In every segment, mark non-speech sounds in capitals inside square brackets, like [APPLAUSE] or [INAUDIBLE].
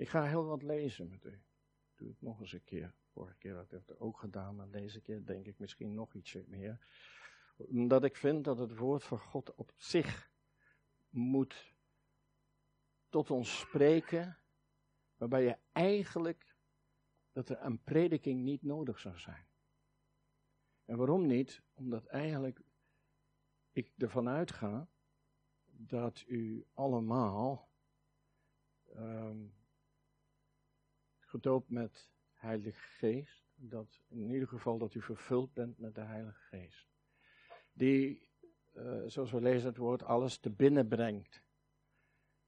Ik ga heel wat lezen met u. Doe het nog eens een keer. Vorige keer had ik het ook gedaan, maar deze keer denk ik misschien nog ietsje meer. Omdat ik vind dat het woord van God op zich moet tot ons spreken, waarbij je eigenlijk dat er een prediking niet nodig zou zijn. En waarom niet? Omdat eigenlijk ik ervan uitga dat u allemaal um, gedoopt met Heilige Geest, dat in ieder geval dat u vervuld bent met de Heilige Geest. Die, uh, zoals we lezen het woord, alles te binnen brengt.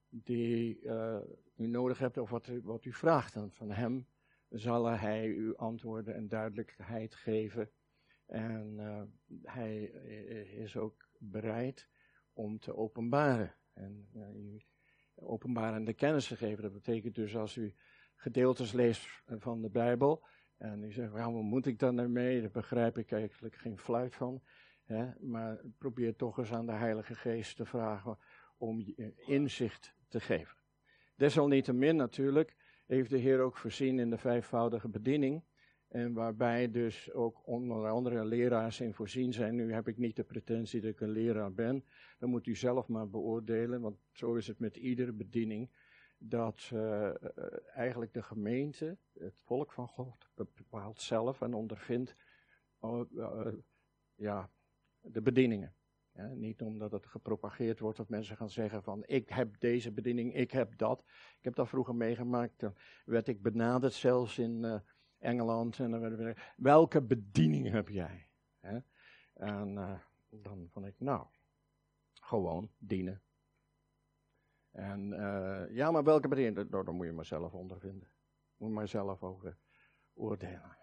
Die uh, u nodig hebt of wat u, wat u vraagt dan van hem, zal hij u antwoorden en duidelijkheid geven. En uh, hij is ook bereid om te openbaren. En u openbarende kennis te geven. Dat betekent dus als u gedeeltes leest van de Bijbel. En u zegt, waarom moet ik dan ermee? Daar begrijp ik eigenlijk geen fluit van. Hè? Maar probeer toch eens aan de Heilige Geest te vragen om je inzicht te geven. Desalniettemin natuurlijk heeft de Heer ook voorzien in de vijfvoudige bediening. En waarbij dus ook onder andere leraars in voorzien zijn. Nu heb ik niet de pretentie dat ik een leraar ben. Dan moet u zelf maar beoordelen, want zo is het met iedere bediening dat uh, eigenlijk de gemeente, het volk van God, bepaalt zelf en ondervindt uh, ja, de bedieningen. Niet omdat het gepropageerd wordt of mensen gaan zeggen van ik heb deze bediening, ik heb dat. Ik heb dat vroeger meegemaakt, dan werd ik benaderd zelfs in Engeland. En dan werd welke bediening heb jij? En dan vond ik, nou, gewoon dienen, en uh, ja, maar welke bediening? Nou, dan moet je maar zelf ondervinden. Moet je maar zelf over oordelen.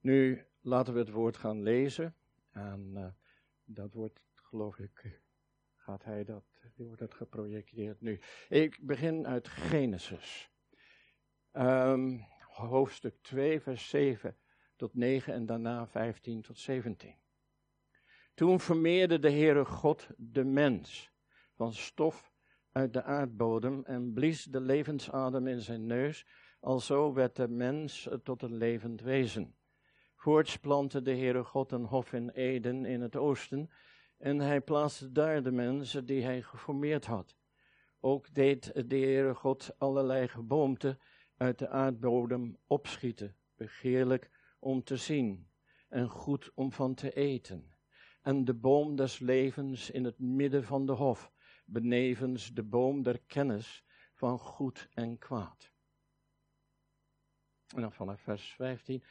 Nu laten we het woord gaan lezen. En uh, dat wordt, geloof ik, gaat hij dat, wordt dat geprojecteerd nu. Ik begin uit Genesis. Um, hoofdstuk 2, vers 7 tot 9 en daarna 15 tot 17. Toen vermeerde de Heere God de mens van stof uit de aardbodem en blies de levensadem in zijn neus, alzo werd de mens tot een levend wezen. Voorts plantte de Heere God een hof in Eden in het oosten, en hij plaatste daar de mensen die hij geformeerd had. Ook deed de Heere God allerlei geboomte uit de aardbodem opschieten, begeerlijk om te zien en goed om van te eten. En de boom des levens in het midden van de hof, benevens de boom der kennis van goed en kwaad. En dan vanaf vers 15.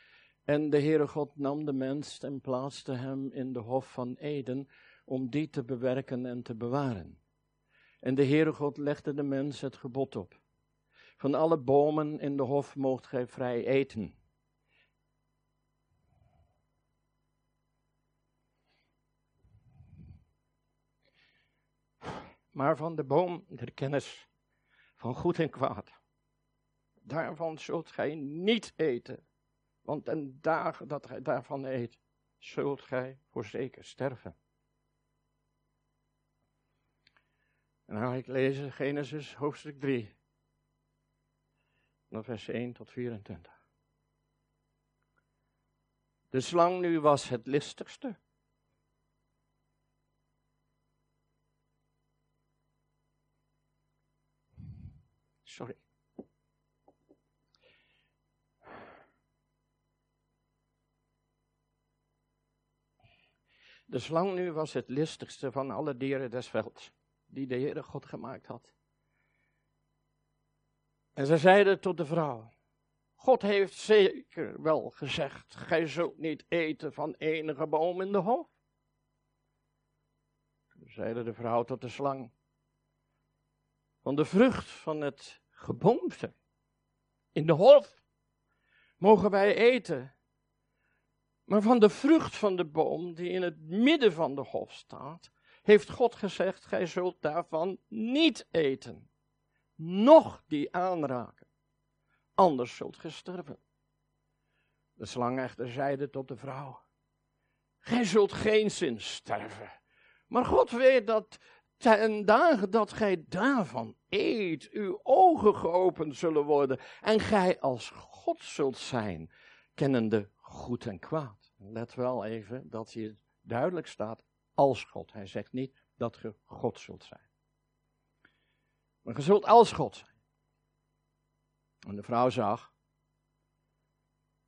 En de Heere God nam de mens en plaatste hem in de hof van Eden om die te bewerken en te bewaren. En de Heere God legde de mens het gebod op. Van alle bomen in de hof moogt gij vrij eten. Maar van de boom der kennis van goed en kwaad. Daarvan zult gij niet eten, want een dag dat gij daarvan eet, zult gij voorzeker sterven. En dan ga ik lezen Genesis hoofdstuk 3, van vers 1 tot 24. De slang nu was het listigste De slang nu was het listigste van alle dieren des velds, die de Heere God gemaakt had. En ze zeiden tot de vrouw, God heeft zeker wel gezegd, gij zult niet eten van enige boom in de hof. Toen zeide de vrouw tot de slang, van de vrucht van het geboomte in de hof mogen wij eten. Maar van de vrucht van de boom die in het midden van de hof staat, heeft God gezegd: Gij zult daarvan niet eten, noch die aanraken, anders zult ge sterven. De slang echter zeide tot de vrouw: Gij zult geen zin sterven, maar God weet dat ten dagen dat gij daarvan eet, uw ogen geopend zullen worden en gij als God zult zijn, kennende goed en kwaad. Let wel even dat hier duidelijk staat als God. Hij zegt niet dat ge God zult zijn. Maar je zult als God zijn. En de vrouw zag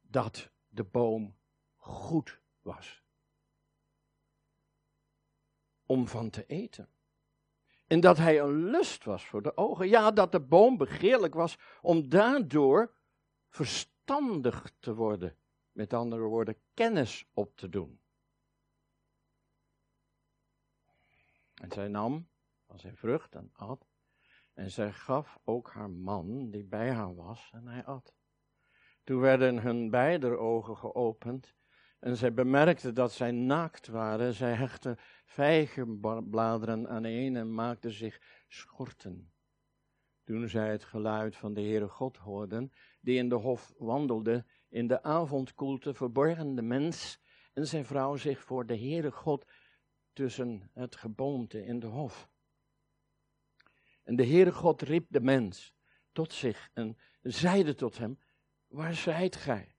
dat de boom goed was om van te eten. En dat hij een lust was voor de ogen. Ja, dat de boom begeerlijk was om daardoor verstandig te worden. Met andere woorden, kennis op te doen. En zij nam van zijn vrucht en at. En zij gaf ook haar man die bij haar was en hij at. Toen werden hun beider ogen geopend en zij bemerkte dat zij naakt waren. Zij hechtte vijgenbladeren aan een en maakte zich schorten. Toen zij het geluid van de Heere God hoorden, die in de hof wandelde, in de avondkoelte verborgen de mens en zijn vrouw zich voor de Heere God tussen het geboomte in de hof. En de Heere God riep de mens tot zich en zeide tot hem, waar zijt gij?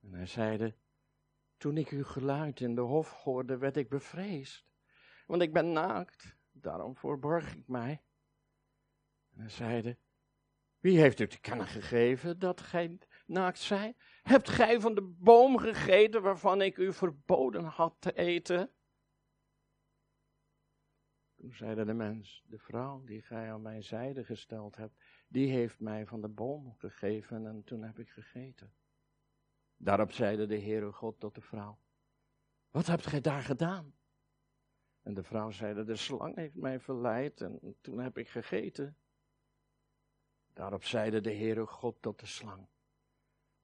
En hij zeide, toen ik uw geluid in de hof hoorde, werd ik bevreesd. Want ik ben naakt, daarom verborg ik mij. En hij zeide, wie heeft u te kennen gegeven dat gij naakt zijt? Hebt gij van de boom gegeten waarvan ik u verboden had te eten? Toen zeide de mens, de vrouw die gij aan mijn zijde gesteld hebt, die heeft mij van de boom gegeven en toen heb ik gegeten. Daarop zeide de Heere God tot de vrouw, wat hebt gij daar gedaan? En de vrouw zeide, de slang heeft mij verleid en toen heb ik gegeten. Daarop zeide de Heere God tot de slang,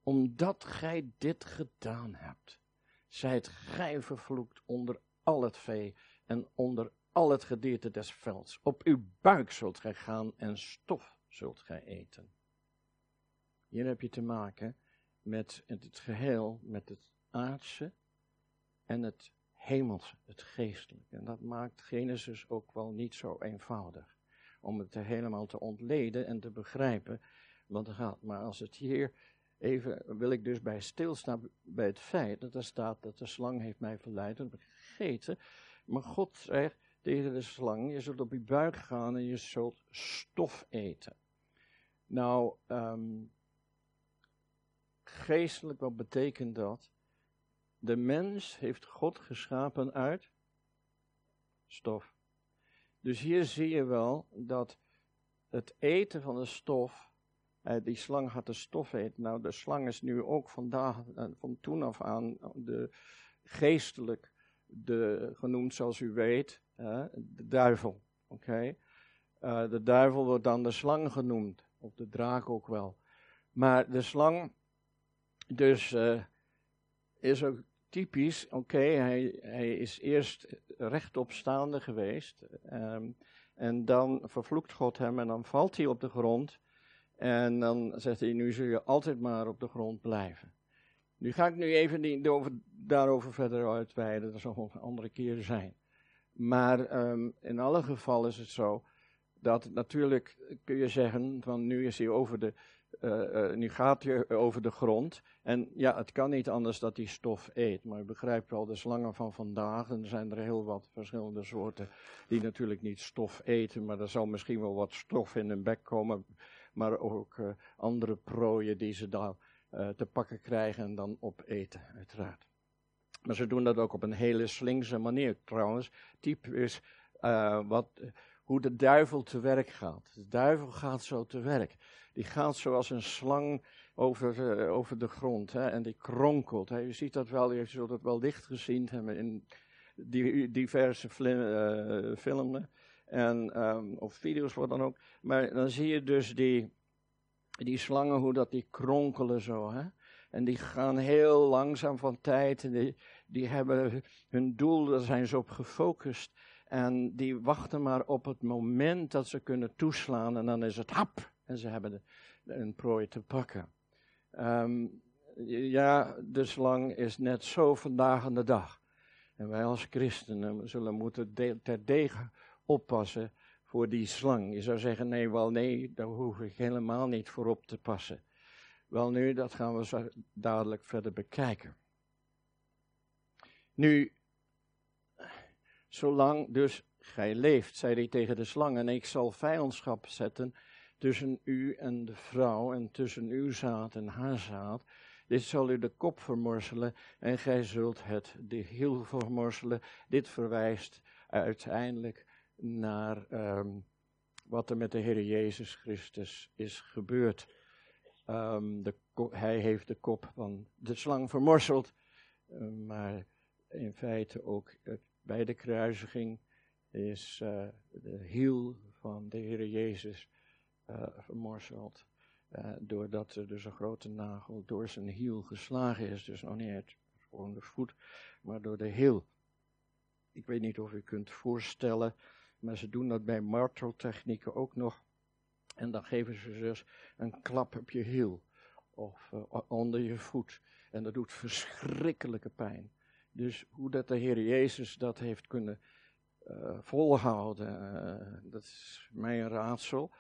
omdat gij dit gedaan hebt, zijt gij vervloekt onder al het vee en onder al het gedierte des velds. Op uw buik zult gij gaan en stof zult gij eten. Hier heb je te maken met het geheel, met het aardse en het hemelse, het geestelijke. En dat maakt Genesis ook wel niet zo eenvoudig. Om het helemaal te ontleden en te begrijpen wat er gaat. Maar als het hier even, wil ik dus bij stilstaan bij het feit dat er staat dat de slang heeft mij verleid en gegeten. Maar God zegt tegen de slang, je zult op je buik gaan en je zult stof eten. Nou, um, geestelijk, wat betekent dat? De mens heeft God geschapen uit stof. Dus hier zie je wel dat het eten van de stof, eh, die slang had de stof eten. Nou, de slang is nu ook vandaag, eh, van toen af aan, de geestelijk, de, genoemd zoals u weet, eh, de duivel. Oké? Uh, de duivel wordt dan de slang genoemd, of de draak ook wel. Maar de slang dus uh, is ook typisch, oké, hij, hij is eerst rechtopstaande geweest. Um, en dan vervloekt God hem en dan valt hij op de grond. En dan zegt hij, nu zul je altijd maar op de grond blijven. Nu ga ik nu even daarover verder uitweiden, dat zal een andere keer zijn. Maar um, in alle gevallen is het zo dat natuurlijk kun je zeggen van nu is hij over de, uh, nu gaat hij over de grond. En ja, het kan niet anders dat hij stof eet. Maar je begrijpt wel, de slangen van vandaag, en er zijn er heel wat verschillende soorten die natuurlijk niet stof eten. Maar er zal misschien wel wat stof in hun bek komen. Maar ook andere prooien die ze daar te pakken krijgen en dan opeten, uiteraard. Maar ze doen dat ook op een hele slinkse manier trouwens. Typisch wat hoe de duivel te werk gaat. De duivel gaat zo te werk. Die gaat zoals een slang over, uh, over de grond hè, en die kronkelt. Hè. Je ziet dat wel, je zult het wel licht gezien hebben in die, diverse uh, filmen en, um, of video's wat dan ook. Maar dan zie je dus die, die slangen, hoe dat die kronkelen zo. Hè. En die gaan heel langzaam van tijd. En die, die hebben hun doel, daar zijn ze op gefocust. En die wachten maar op het moment dat ze kunnen toeslaan en dan is het hap en ze hebben een prooi te pakken. Um, ja, de slang is net zo vandaag aan de dag. En wij als christenen zullen moeten de, terdege oppassen voor die slang. Je zou zeggen, nee, wel nee, daar hoef ik helemaal niet voor op te passen. Wel nu, dat gaan we zo dadelijk verder bekijken. Nu, zolang dus gij leeft, zei hij tegen de slang, en ik zal vijandschap zetten tussen u en de vrouw, en tussen uw zaad en haar zaad. Dit zal u de kop vermorselen, en gij zult het de hiel vermorselen. Dit verwijst uiteindelijk naar um, wat er met de Heer Jezus Christus is gebeurd. Um, de, hij heeft de kop van de slang vermorseld, uh, maar in feite ook bij de kruisiging is uh, de hiel van de Heer Jezus uh, vermorseld. Uh, doordat er dus een grote nagel door zijn hiel geslagen is. Dus nog niet uit gewoon de voet, maar door de hiel. Ik weet niet of u kunt voorstellen, maar ze doen dat bij marteltechnieken ook nog. En dan geven ze dus een klap op je hiel of uh, onder je voet. En dat doet verschrikkelijke pijn. Dus hoe dat de Heer Jezus dat heeft kunnen volhouden, dat is mij een raadsel.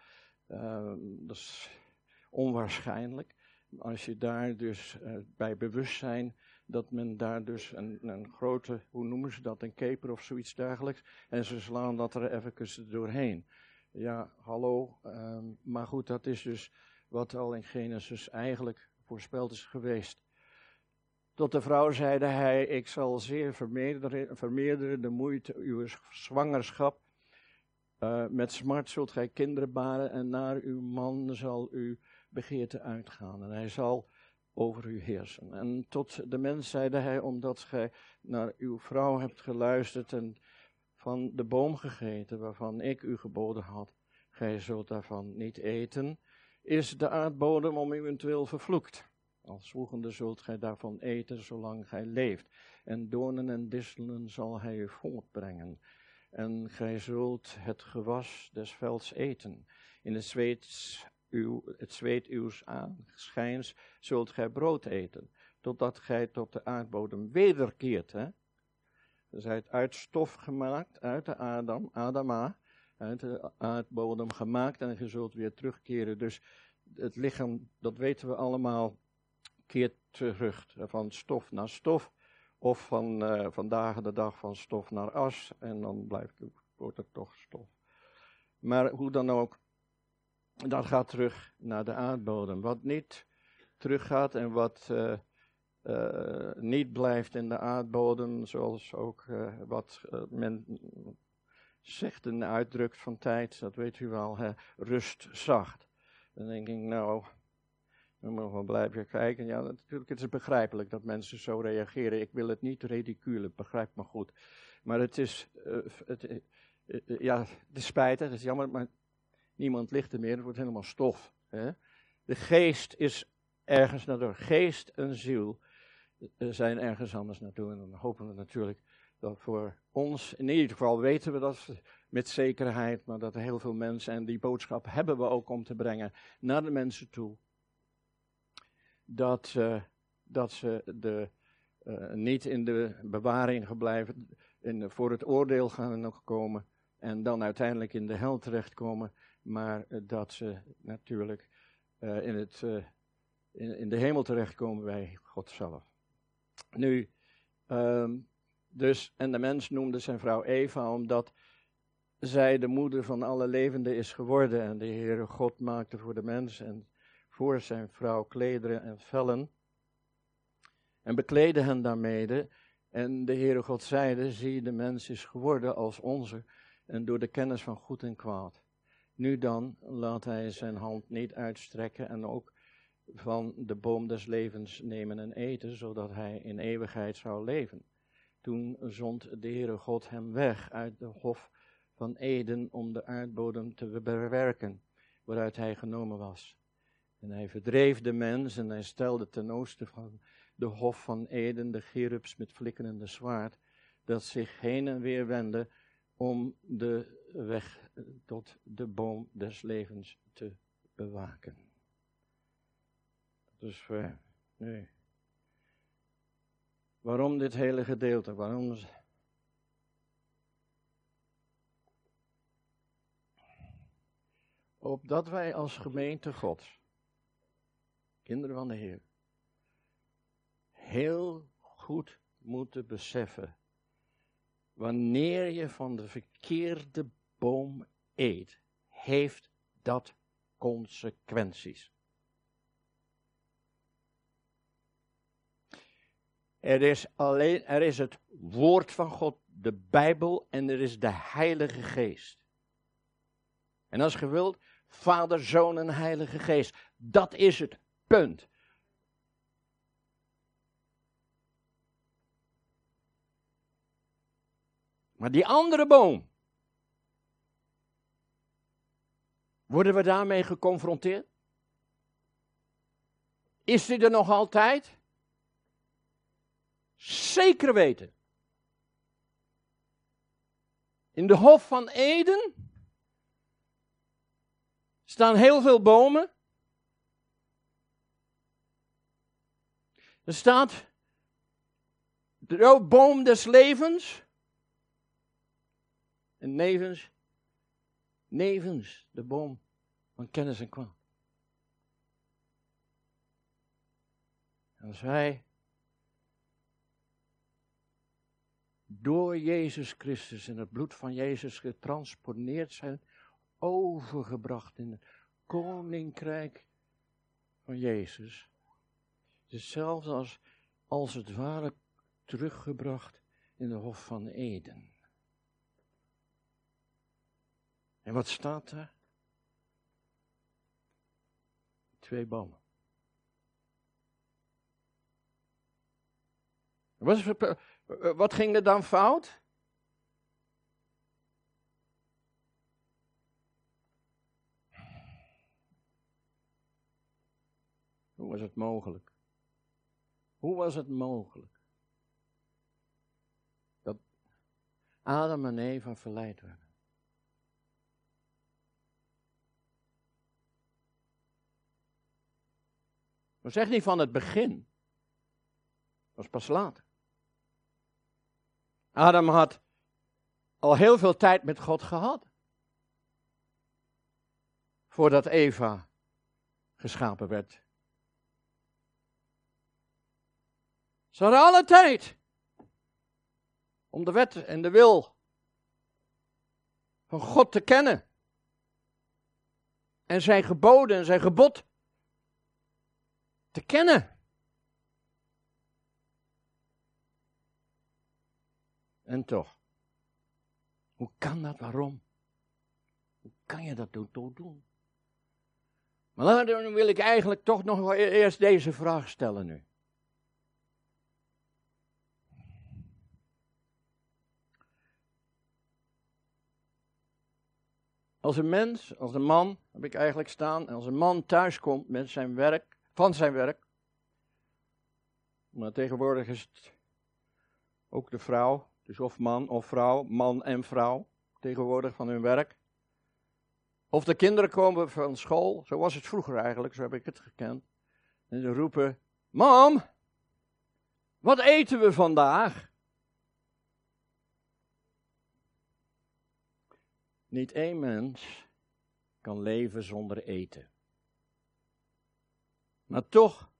Dat is onwaarschijnlijk. Als je daar dus bij bewust zijn dat men daar dus een, een, grote, hoe noemen ze dat, een keper of zoiets dergelijks. En ze slaan dat er even doorheen. Ja, hallo. Um, maar goed, dat is dus wat al in Genesis eigenlijk voorspeld is geweest. Tot de vrouw zeide hij, ik zal zeer vermeerderen, vermeerderen de moeite uw zwangerschap. Uh, met smart zult gij kinderen baren en naar uw man zal uw begeerte uitgaan. En hij zal over u heersen. En tot de mens zeide hij, omdat gij naar uw vrouw hebt geluisterd en van de boom gegeten waarvan ik u geboden had, gij zult daarvan niet eten, is de aardbodem om uwentwil vervloekt. Als volgende zult gij daarvan eten zolang gij leeft, en doornen en disselen zal hij u voortbrengen. En gij zult het gewas des velds eten. In het zweet, uw, het zweet uws aanschijns zult gij brood eten, totdat gij tot de aardbodem wederkeert. Hè? zijt uit stof gemaakt, uit de Adam, Adama, uit de aardbodem gemaakt en je zult weer terugkeren. Dus het lichaam, dat weten we allemaal, keert terug van stof naar stof. Of van uh, vandaag de dag van stof naar as. En dan blijft, wordt het toch stof. Maar hoe dan ook, dat gaat terug naar de aardbodem. Wat niet teruggaat en wat uh, uh, niet blijft in de aardbodem, zoals ook wat men zegt en uitdrukt van tijd, dat weet u wel, hè, rust zacht. Dan denk ik, nou, we mogen wel blijven kijken. Ja, natuurlijk, het is begrijpelijk dat mensen zo reageren. Ik wil het niet ridiculen, begrijp me goed. Maar het is, uh, het, uh, uh, ja, het is het is jammer, maar niemand ligt er meer. Het wordt helemaal stof. Hè? De geest is ergens naartoe. Geest en ziel zijn ergens anders naartoe. En dan hopen we natuurlijk dat voor ons, in ieder geval weten we dat met zekerheid, maar dat er heel veel mensen, en die boodschap hebben we ook om te brengen naar de mensen toe, dat, uh, dat ze de, uh, niet in de bewaring geblijven, in, voor het oordeel gaan komen en dan uiteindelijk in de hel terechtkomen, maar uh, dat ze natuurlijk in, het, in, in, de hemel terechtkomen bij God zelf. Nu, um, dus, en de mens noemde zijn vrouw Eva omdat zij de moeder van alle levenden is geworden. En de Heere God maakte voor de mens en voor zijn vrouw klederen en vellen. En bekleedde hen daarmede. En de Heere God zeide, zie de mens is geworden als onze. En door de kennis van goed en kwaad. Nu dan laat hij zijn hand niet uitstrekken en ook van de boom des levens nemen en eten, zodat hij in eeuwigheid zou leven. Toen zond de Heere God hem weg uit de hof van Eden om de aardbodem te bewerken, waaruit hij genomen was. En hij verdreef de mens en hij stelde ten oosten van de hof van Eden de gerubs met flikkerende zwaard, dat zich heen en weer wende om de weg tot de boom des levens te bewaken. Nee. Waarom dit hele gedeelte? Waarom opdat wij als gemeente Gods, kinderen van de Heer, heel goed moeten beseffen, wanneer je van de verkeerde boom eet, heeft dat consequenties. Er is alleen, er is het woord van God, de Bijbel en er is de Heilige Geest. En als je wilt, Vader, Zoon en Heilige Geest. Dat is het punt. Maar die andere boom. Worden we daarmee geconfronteerd? Is die er nog altijd? Zeker weten. In de Hof van Eden staan heel veel bomen. Er staat de boom des levens. En nevens, nevens de boom van kennis en kwaad. Als wij door Jezus Christus en het bloed van Jezus getransponeerd zijn, overgebracht in het koninkrijk van Jezus. Hetzelfde als, als het ware teruggebracht in de Hof van Eden. En wat staat er? Twee bomen. Wat ging er dan fout? Hoe was het mogelijk? Hoe was het mogelijk dat Adam en Eva verleid werden? Maar zeg niet van het begin. Dat was pas later. Adam had al heel veel tijd met God gehad. Voordat Eva geschapen werd. Ze hadden alle tijd om de wet en de wil van God te kennen. En zijn geboden en zijn gebod te kennen. En toch, hoe kan dat? Waarom? Hoe kan je dat doen? Maar dan wil ik eigenlijk toch nog e-, eerst deze vraag stellen nu. Als een mens, als een man, heb ik eigenlijk staan, als een man thuiskomt met zijn werk, van zijn werk, maar tegenwoordig is het ook de vrouw, dus of man of vrouw, man en vrouw, tegenwoordig van hun werk. Of de kinderen komen van school, zo was het vroeger eigenlijk, zo heb ik het gekend. En ze roepen, mam, wat eten we vandaag? Niet één mens kan leven zonder eten. Maar toch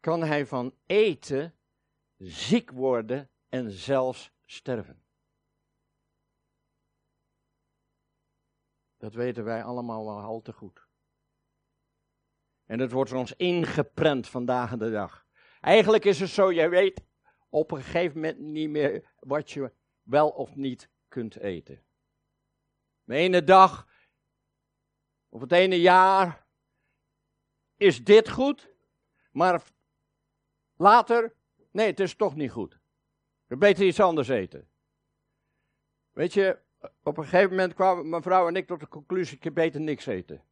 kan hij van eten ziek worden en zelfs sterven. Dat weten wij allemaal wel al te goed. En dat wordt ons ingeprent vandaag de dag. Eigenlijk is het zo, jij weet op een gegeven moment niet meer wat je wel of niet kunt eten. De ene dag, of het ene jaar, is dit goed, maar later, nee, het is toch niet goed. We beter iets anders eten. Weet je, op een gegeven moment kwamen mijn vrouw en ik tot de conclusie: ik beter niks eten.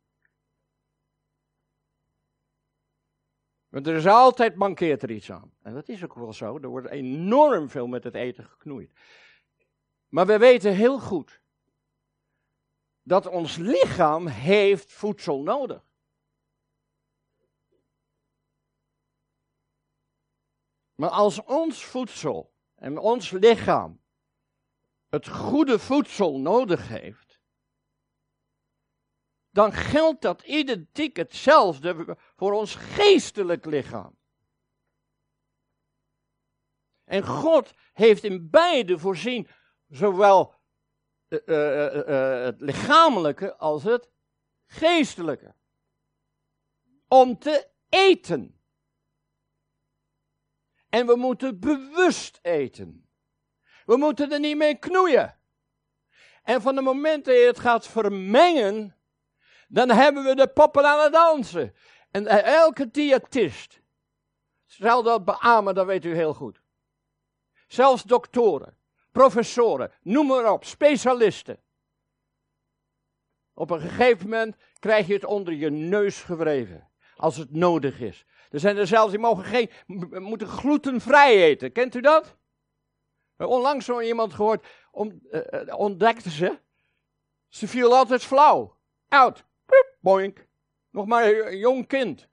Want er is altijd mankeert er iets aan. En dat is ook wel zo. Er wordt enorm veel met het eten geknoeid. Maar we weten heel goed dat ons lichaam heeft voedsel nodig. Maar als ons voedsel en ons lichaam het goede voedsel nodig heeft, dan geldt dat identiek hetzelfde voor ons geestelijk lichaam. En God heeft in beide voorzien, zowel uh, uh, uh, het lichamelijke als het geestelijke. Om te eten. En we moeten bewust eten. We moeten er niet mee knoeien. En van het moment dat je het gaat vermengen, dan hebben we de poppen aan het dansen. En elke diëtist zal dat beamen, dat weet u heel goed. Zelfs doktoren, professoren, noem maar op, specialisten. Op een gegeven moment krijg je het onder je neus gewreven, als het nodig is. Er zijn er zelfs die mogen geen, moeten glutenvrij eten. Kent u dat? Onlangs zo iemand gehoord, om, uh, ontdekte ze, ze viel altijd flauw. Out. Boink. Nog maar een jong kind.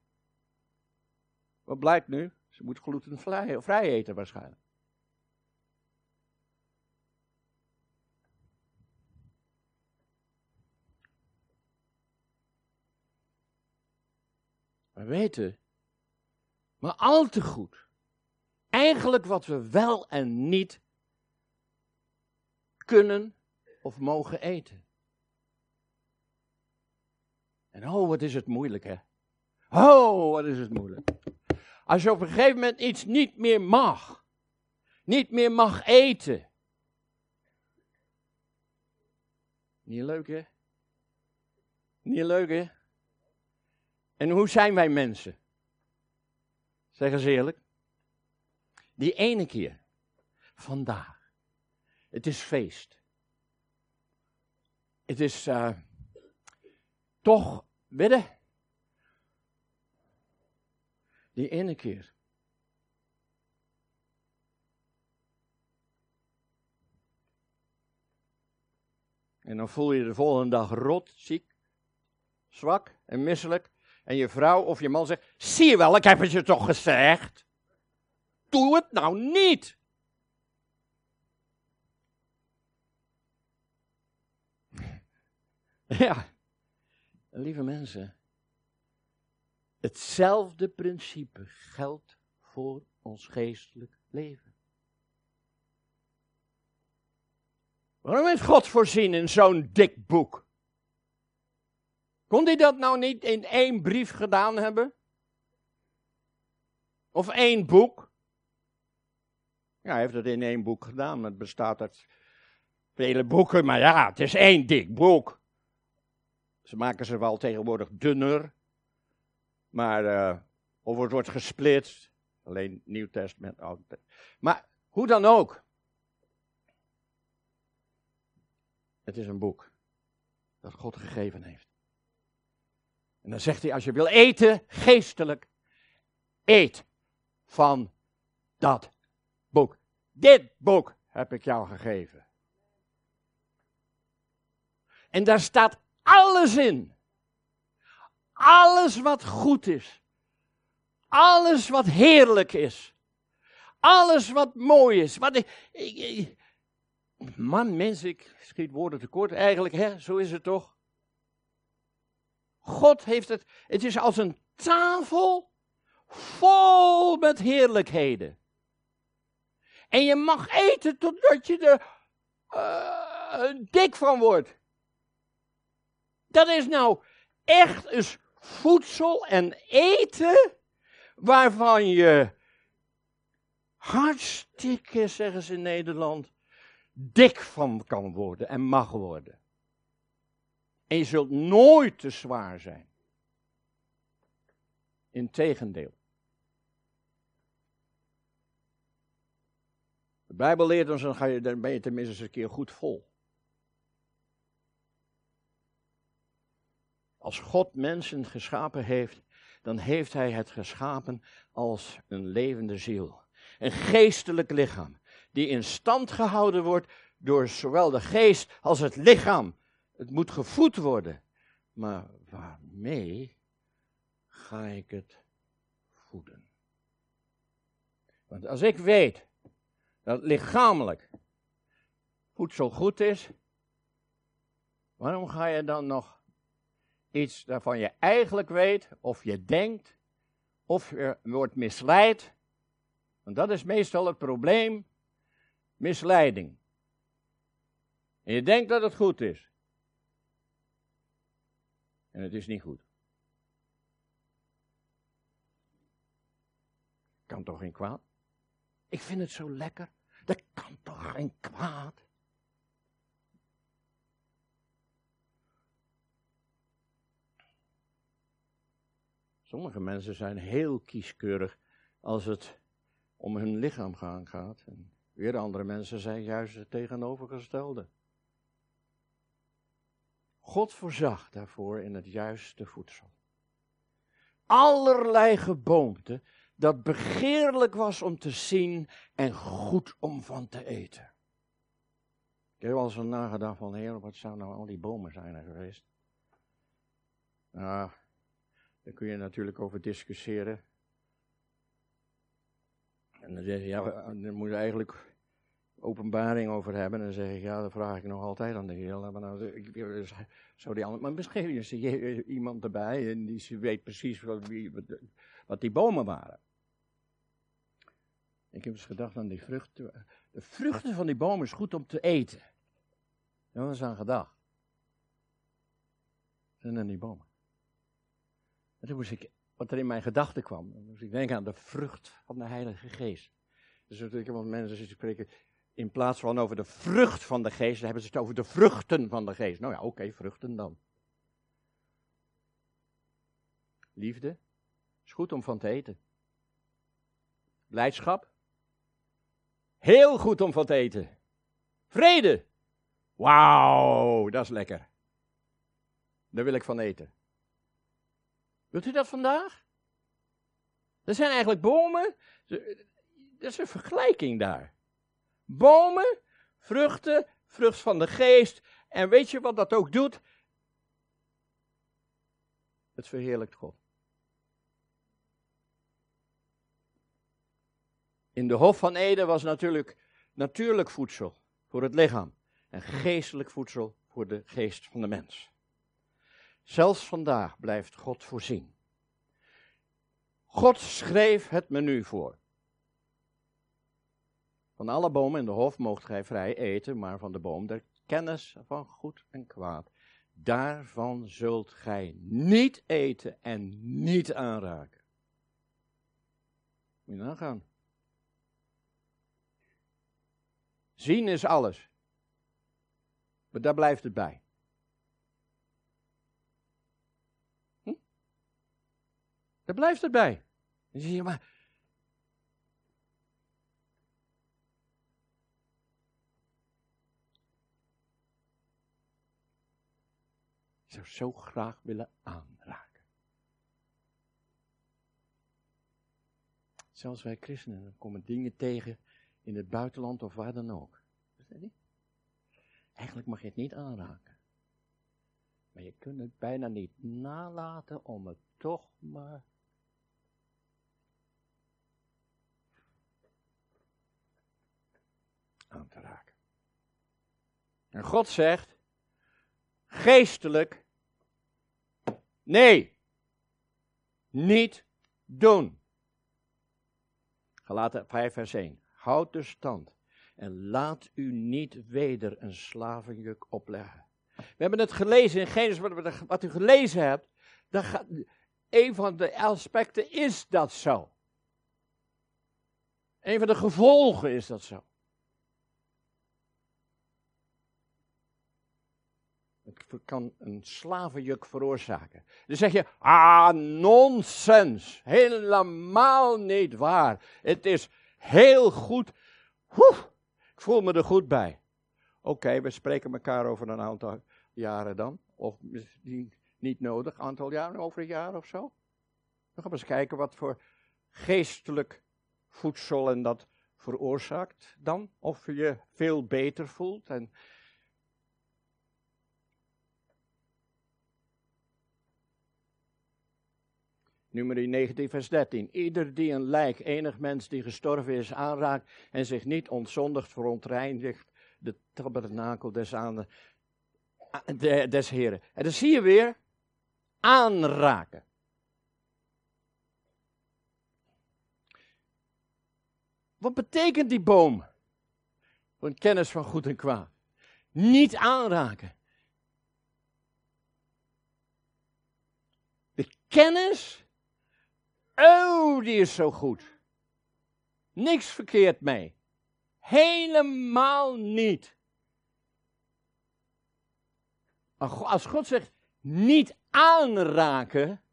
Wat blijkt nu? Ze moet glutenvrij vrij eten waarschijnlijk. We weten, maar al te goed, eigenlijk wat we wel en niet kunnen of mogen eten. En oh, wat is het moeilijk, hè? Oh, wat is het moeilijk. Als je op een gegeven moment iets niet meer mag, niet meer mag eten. Niet leuk, hè? Niet leuk, hè? En hoe zijn wij mensen? Zeg eens eerlijk. Die ene keer, vandaag, het is feest. Het is uh, toch, bidden. Die ene keer. En dan voel je de volgende dag rot, ziek, zwak en misselijk. En je vrouw of je man zegt: Zie je wel, ik heb het je toch gezegd? Doe het nou niet. [LAUGHS] Ja, lieve mensen, hetzelfde principe geldt voor ons geestelijk leven. Waarom heeft God voorzien in zo'n dik boek? Kon hij dat nou niet in één brief gedaan hebben? Of één boek? Ja, hij heeft het in één boek gedaan. Het bestaat uit vele boeken, maar ja, het is één dik boek. Ze maken ze wel tegenwoordig dunner. Maar, uh, of het wordt gesplitst. Alleen Nieuw Testament, Oud Testament. Maar hoe dan ook. Het is een boek dat God gegeven heeft. En dan zegt hij, als je wil eten, geestelijk, eet van dat boek. Dit boek heb ik jou gegeven. En daar staat alles in. Alles wat goed is. Alles wat heerlijk is. Alles wat mooi is. Wat ik, man, mens, ik schiet woorden tekort. Eigenlijk, hè, zo is het toch? God heeft het, het is als een tafel vol met heerlijkheden. En je mag eten totdat je er uh, dik van wordt. Dat is nou echt eens voedsel en eten waarvan je hartstikke, zeggen ze in Nederland, dik van kan worden en mag worden. En je zult nooit te zwaar zijn. Integendeel. De Bijbel leert ons, dan, ga je, dan ben je tenminste eens een keer goed vol. Als God mensen geschapen heeft, dan heeft Hij het geschapen als een levende ziel. Een geestelijk lichaam, die in stand gehouden wordt door zowel de geest als het lichaam. Het moet gevoed worden. Maar waarmee ga ik het voeden? Want als ik weet dat lichamelijk voedsel goed is, waarom ga je dan nog iets waarvan je eigenlijk weet, of je denkt, of je wordt misleid. Want dat is meestal het probleem, misleiding. En je denkt dat het goed is. En het is niet goed. Kan toch geen kwaad? Ik vind het zo lekker. Dat kan toch geen kwaad? Sommige mensen zijn heel kieskeurig als het om hun lichaam gaat. En weer andere mensen zijn juist het tegenovergestelde. God voorzag daarvoor in het juiste voedsel. Allerlei geboomte dat begeerlijk was om te zien en goed om van te eten. Ik heb wel eens nagedacht van, heer, wat zou nou al die bomen zijn er geweest? Nou, daar kun je natuurlijk over discussiëren. En dan zeg je, ja, daar moet je eigenlijk openbaring over hebben. En dan zeg ik, ja, dat vraag ik nog altijd aan de Heer. Maar nou, ik, die maar misschien is er iemand erbij en die weet precies wat, wie, wat die bomen waren. Ik heb eens gedacht aan die vruchten. De vruchten van die bomen is goed om te eten. Daar was aan gedacht. En dan die bomen. En toen moest ik, wat er in mijn gedachten kwam, moest ik denken aan de vrucht van de Heilige Geest. Dus ik heb mensen spreken, in plaats van over de vrucht van de geest, hebben ze het over de vruchten van de geest. Nou ja, oké, vruchten dan. Liefde is goed om van te eten. Blijdschap, heel goed om van te eten. Vrede, wauw, dat is lekker. Daar wil ik van eten. Wilt u dat vandaag? Er zijn eigenlijk bomen, er is een vergelijking daar. Bomen, vruchten, vrucht van de geest. En weet je wat dat ook doet? Het verheerlijkt God. In de Hof van Eden was natuurlijk natuurlijk voedsel voor het lichaam en geestelijk voedsel voor de geest van de mens. Zelfs vandaag blijft God voorzien. God schreef het menu voor. Van alle bomen in de hof moogt gij vrij eten, maar van de boom der kennis van goed en kwaad, daarvan zult gij niet eten en niet aanraken. Moet je nagaan. Zien is alles. Maar daar blijft het bij. Hm? Daar blijft het bij. Dan zie je, maar zou zo graag willen aanraken. Zelfs wij christenen komen dingen tegen in het buitenland of waar dan ook. Eigenlijk mag je het niet aanraken. Maar je kunt het bijna niet nalaten om het toch maar aan te raken. En God zegt, geestelijk Nee. Niet doen. Galaten 5 vers 1. Houd de stand en laat u niet weder een slavenjuk opleggen. We hebben het gelezen in Genesis, wat u gelezen hebt. Dat een van de aspecten is dat zo. Een van de gevolgen is dat zo. Kan een slavenjuk veroorzaken. Dan zeg je, ah, nonsens. Helemaal niet waar. Het is heel goed. ik voel me er goed bij. Oké, we spreken elkaar over een aantal jaren dan. Of misschien niet nodig, aantal jaren, over een jaar of zo. Dan gaan we eens kijken wat voor geestelijk voedsel en dat veroorzaakt dan. Of je je veel beter voelt en Nummer 19, vers 13. Ieder die een lijk, enig mens die gestorven is, aanraakt en zich niet ontzondigt, verontreinigt de tabernakel des, aan, de, des Heren. En dan zie je weer, aanraken. Wat betekent die boom? Een kennis van goed en kwaad. Niet aanraken. De kennis, oh, die is zo goed. Niks verkeerd mee. Helemaal niet. Als God zegt, niet aanraken,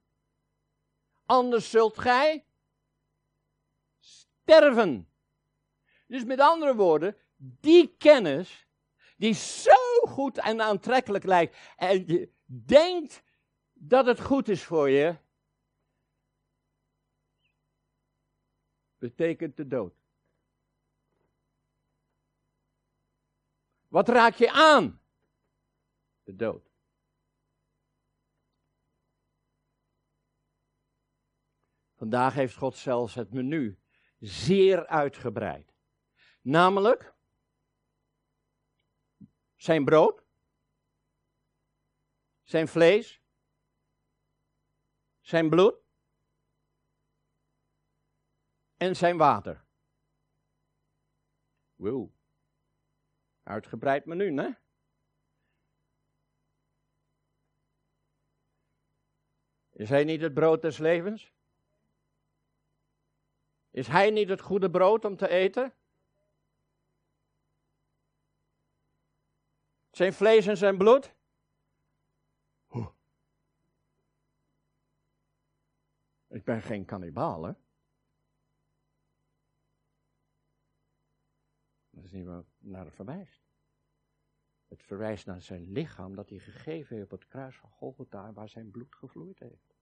anders zult gij sterven. Dus met andere woorden, die kennis, die zo goed en aantrekkelijk lijkt, en je denkt dat het goed is voor je, betekent de dood. Wat raak je aan? De dood. Vandaag heeft God zelfs het menu zeer uitgebreid. Namelijk zijn brood, zijn vlees, zijn bloed en zijn water. Wow. Uitgebreid menu, hè? Is hij niet het brood des levens? Is hij niet het goede brood om te eten? Zijn vlees en zijn bloed? Ik ben geen kannibaal, hè? Niet wat naar het verwijst. Het verwijst naar zijn lichaam dat hij gegeven heeft op het kruis van Golgotha, waar zijn bloed gevloeid heeft.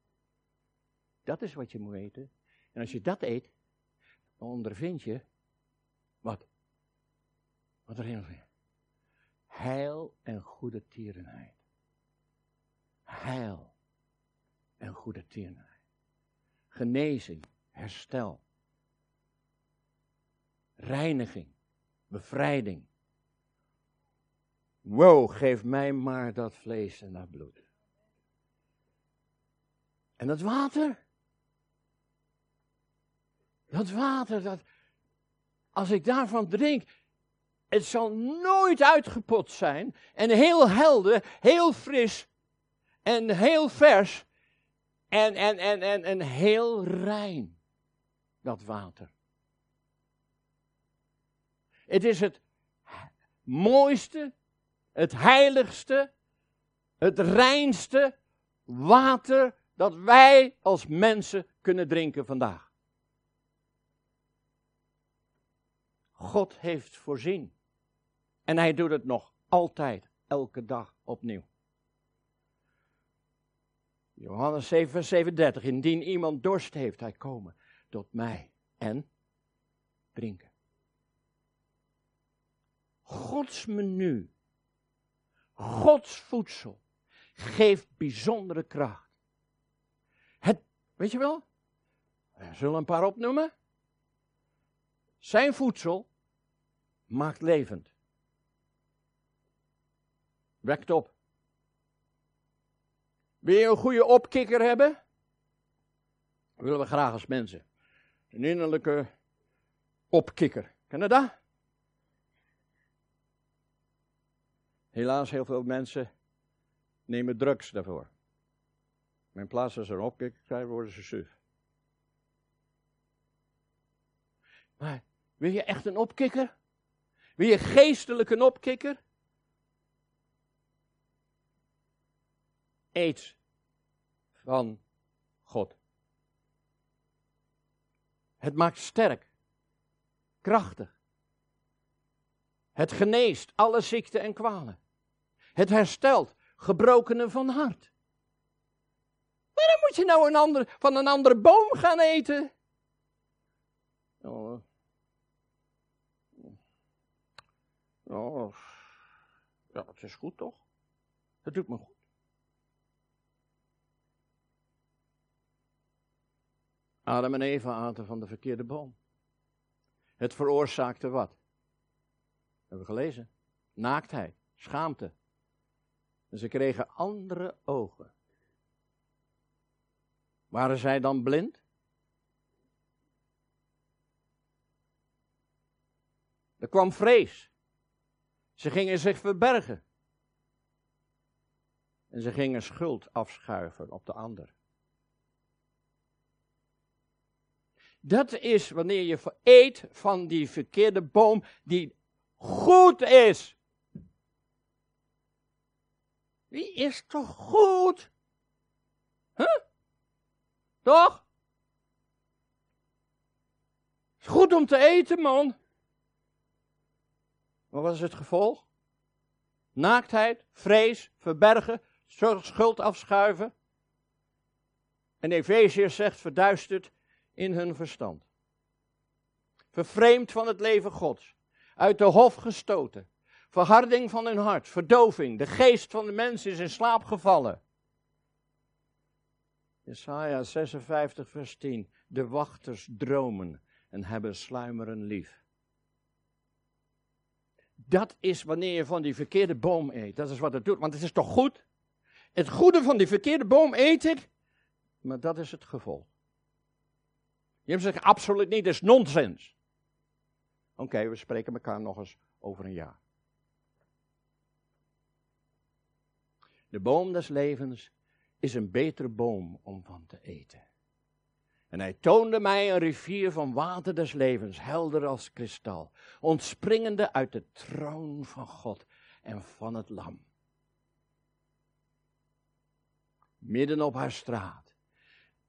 Dat is wat je moet eten. En als je dat eet, dan ondervind je wat? Wat erin zit. Heil en goede tierenheid. Heil en goede tierenheid. Genezing, herstel. Reiniging, bevrijding. Wow, geef mij maar dat vlees en dat bloed. En dat water? Dat water, dat, als ik daarvan drink, het zal nooit uitgeput zijn. En heel helder, heel fris en heel vers. En, en, en, en, en heel rein, dat water. Het is het mooiste, het heiligste, het reinste water dat wij als mensen kunnen drinken vandaag. God heeft voorzien. En hij doet het nog altijd, elke dag opnieuw. Johannes 7, vers 37. Indien iemand dorst heeft, hij komen tot mij en drinken. Gods menu, Gods voedsel, geeft bijzondere kracht. Het, weet je wel? We zullen een paar opnoemen. Zijn voedsel maakt levend. Wekt op. Wil je een goede opkikker hebben? Dat willen we graag als mensen. Een innerlijke opkikker. Ken dat? Helaas, heel veel mensen nemen drugs daarvoor. Maar in plaats van ze een opkikker krijgen, worden ze suf. Maar wil je echt een opkikker? Wil je geestelijk een opkikker? Eet van God. Het maakt sterk, krachtig. Het geneest alle ziekten en kwalen. Het herstelt gebrokenen van hart. Waarom moet je nou een ander, van een andere boom gaan eten? Oh, Oh, ja, het is goed toch? Het doet me goed. Adam en Eva aten van de verkeerde boom. Het veroorzaakte wat? Hebben we gelezen? Naaktheid, schaamte. Ze kregen andere ogen. Waren zij dan blind? Er kwam vrees. Ze gingen zich verbergen. En ze gingen schuld afschuiven op de ander. Dat is wanneer je eet van die verkeerde boom die goed is. Wie is toch goed? Huh? Toch? Is goed om te eten, man. Wat was het gevolg? Naaktheid, vrees, verbergen, schuld afschuiven. En Efeziërs zegt verduisterd in hun verstand. Vervreemd van het leven Gods. Uit de hof gestoten. Verharding van hun hart. Verdoving. De geest van de mens is in slaap gevallen. Jesaja 56 vers 10. De wachters dromen en hebben sluimeren lief. Dat is wanneer je van die verkeerde boom eet. Dat is wat het doet. Want het is toch goed? Het goede van die verkeerde boom eet ik. Maar dat is het gevolg. Je zegt absoluut niet, dat is nonsens. Oké, we spreken elkaar nog eens over een jaar. De boom des levens is een betere boom om van te eten. En hij toonde mij een rivier van water des levens, helder als kristal, ontspringende uit de troon van God en van het lam. Midden op haar straat,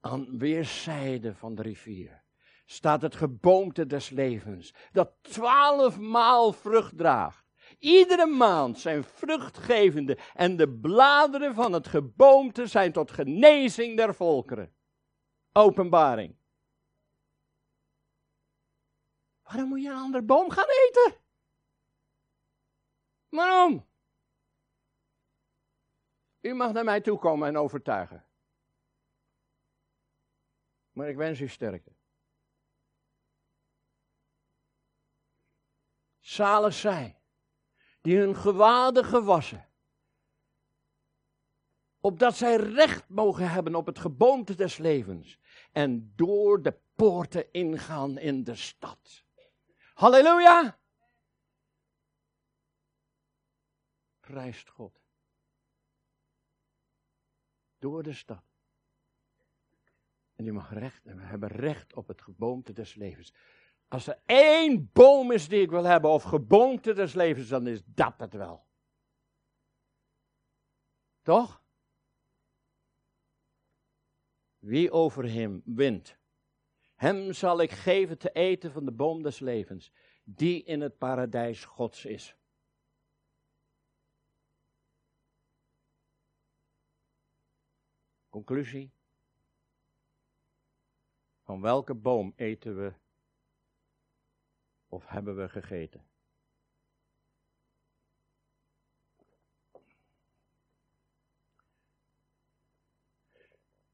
aan weerszijden van de rivier, staat het geboomte des levens, dat twaalfmaal vrucht draagt. Iedere maand zijn vruchtgevende en de bladeren van het geboomte zijn tot genezing der volkeren. Openbaring. Waarom moet je een andere boom gaan eten? Waarom? U mag naar mij toe komen en overtuigen. Maar ik wens u sterkte. Zalig zij, die hun gewaden gewassen, opdat zij recht mogen hebben op het geboomte des levens en door de poorten ingaan in de stad. Halleluja! Prijst God. Door de stad. En die mag recht, en we hebben recht op het geboomte des levens. Als er één boom is die ik wil hebben, of geboomte des levens, dan is dat het wel. Toch? Wie over hem wint, hem zal ik geven te eten van de boom des levens, die in het paradijs Gods is. Conclusie. Van welke boom eten we of hebben we gegeten?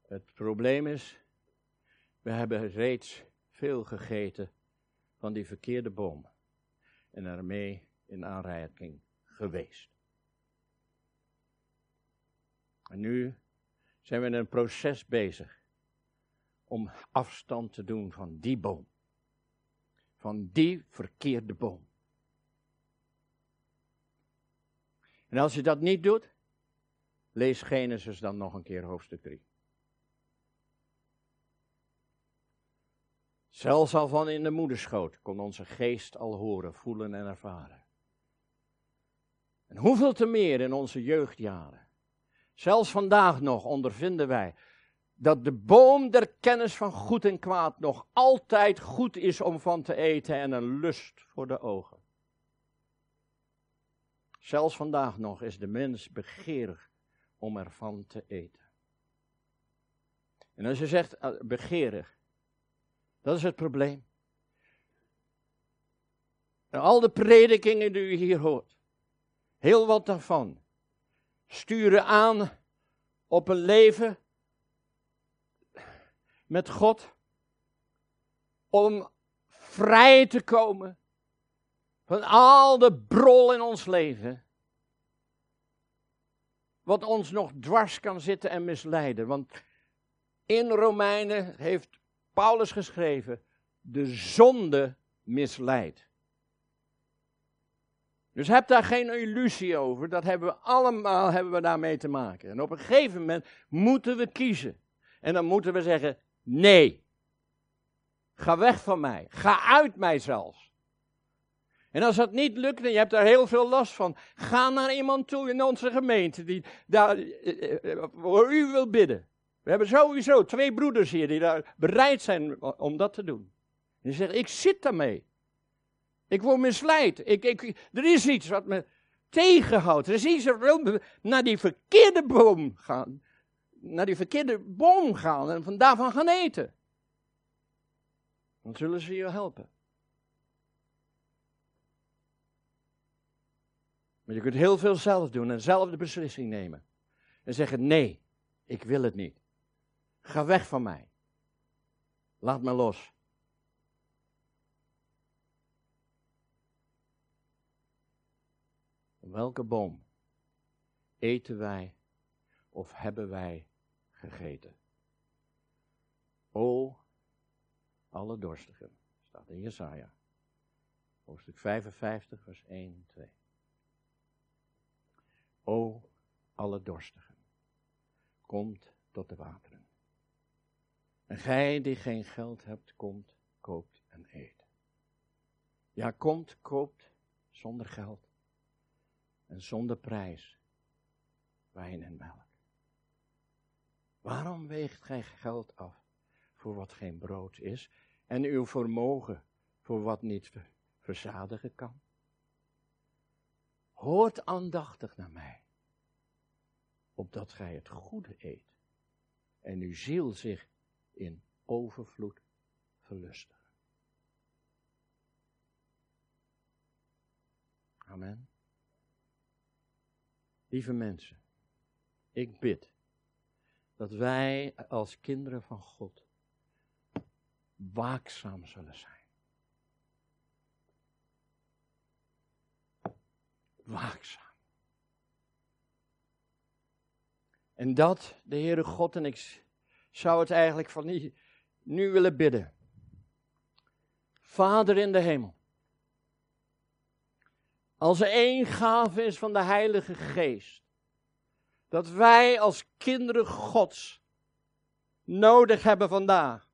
Het probleem is, we hebben reeds veel gegeten van die verkeerde boom en ermee in aanraking geweest. En nu zijn we in een proces bezig om afstand te doen van die boom. Van die verkeerde boom. En als je dat niet doet, lees Genesis dan nog een keer hoofdstuk 3. Zelfs al van in de moederschoot kon onze geest al horen, voelen en ervaren. En hoeveel te meer in onze jeugdjaren. Zelfs vandaag nog ondervinden wij dat de boom der kennis van goed en kwaad nog altijd goed is om van te eten en een lust voor de ogen. Zelfs vandaag nog is de mens begeerig om ervan te eten. En als je zegt uh, begeerig, dat is het probleem. En al de predikingen die u hier hoort, heel wat daarvan, sturen aan op een leven met God. Om vrij te komen van al de brol in ons leven. Wat ons nog dwars kan zitten en misleiden. Want In Romeinen heeft Paulus geschreven, de zonde misleidt. Dus heb daar geen illusie over. Dat hebben we allemaal hebben we daarmee te maken. En op een gegeven moment moeten we kiezen. En dan moeten we zeggen: nee. Ga weg van mij. Ga uit mij zelfs. En als dat niet lukt en je hebt daar heel veel last van, ga naar iemand toe in onze gemeente die daar eh, eh, voor u wil bidden. We hebben sowieso twee broeders hier die daar bereid zijn om dat te doen. En die zeggen, ik zit daarmee. Ik word misleid. Ik, ik, er is iets wat me tegenhoudt. Er is iets wat wil naar die verkeerde boom gaan. Naar die verkeerde boom gaan en van daarvan gaan eten. Dan zullen ze je helpen. Maar je kunt heel veel zelf doen en zelf de beslissing nemen. En zeggen: nee, ik wil het niet. Ga weg van mij. Laat me los. Welke boom eten wij of hebben wij gegeten? O, alle dorstigen, staat in Jesaja, hoofdstuk 55, vers 1 en 2. O, alle dorstigen, komt tot de wateren. En gij die geen geld hebt, komt, koopt en eet. Ja, komt, koopt zonder geld en zonder prijs wijn en melk. Waarom weegt gij geld af voor wat geen brood is en uw vermogen voor wat niet verzadigen kan? Hoort aandachtig naar mij, opdat gij het goede eet en uw ziel zich in overvloed verlustigen. Amen. Lieve mensen, ik bid dat wij als kinderen van God waakzaam zullen zijn. Waakzaam. En dat de Heere God en ik zou het eigenlijk van nu, nu willen bidden. Vader in de hemel. Als er één gave is van de Heilige Geest, dat wij als kinderen Gods nodig hebben vandaag,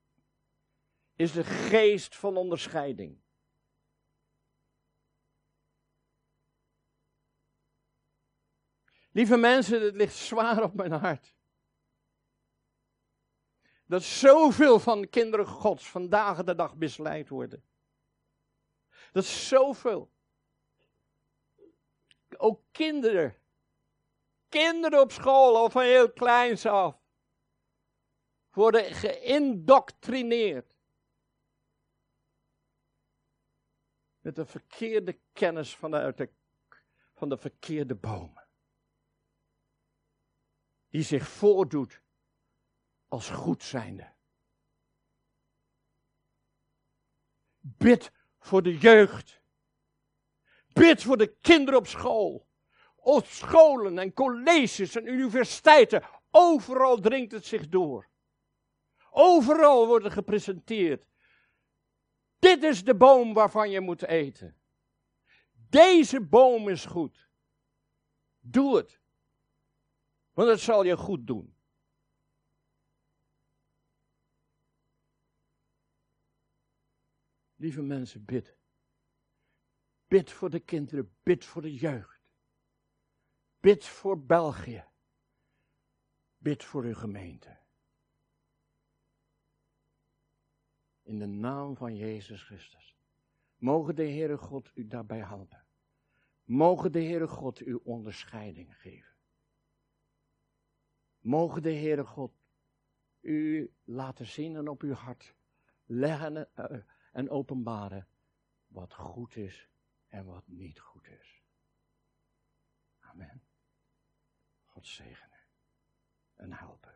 is de geest van onderscheiding. Lieve mensen, het ligt zwaar op mijn hart. Dat zoveel van de kinderen Gods vandaag de dag misleid worden. Dat zoveel ook kinderen. Kinderen op school al van heel kleins af. Worden geïndoctrineerd. Met de verkeerde kennis vanuit de, van de verkeerde bomen. Die zich voordoet als goed zijnde. Bid voor de jeugd Bid voor de kinderen op school. Op scholen en colleges en universiteiten. Overal dringt het zich door. Overal wordt er gepresenteerd. Dit is de boom waarvan je moet eten. Deze boom is goed. Doe het. Want het zal je goed doen. Lieve mensen, bid. Bid voor de kinderen, bid voor de jeugd. Bid voor België. Bid voor uw gemeente. In de naam van Jezus Christus. Mogen de Heere God u daarbij helpen. Mogen de Heere God u onderscheiding geven. Mogen de Heere God u laten zien en op uw hart leggen eh, en openbaren wat goed is en wat niet goed is. Amen. God zegene. En helpen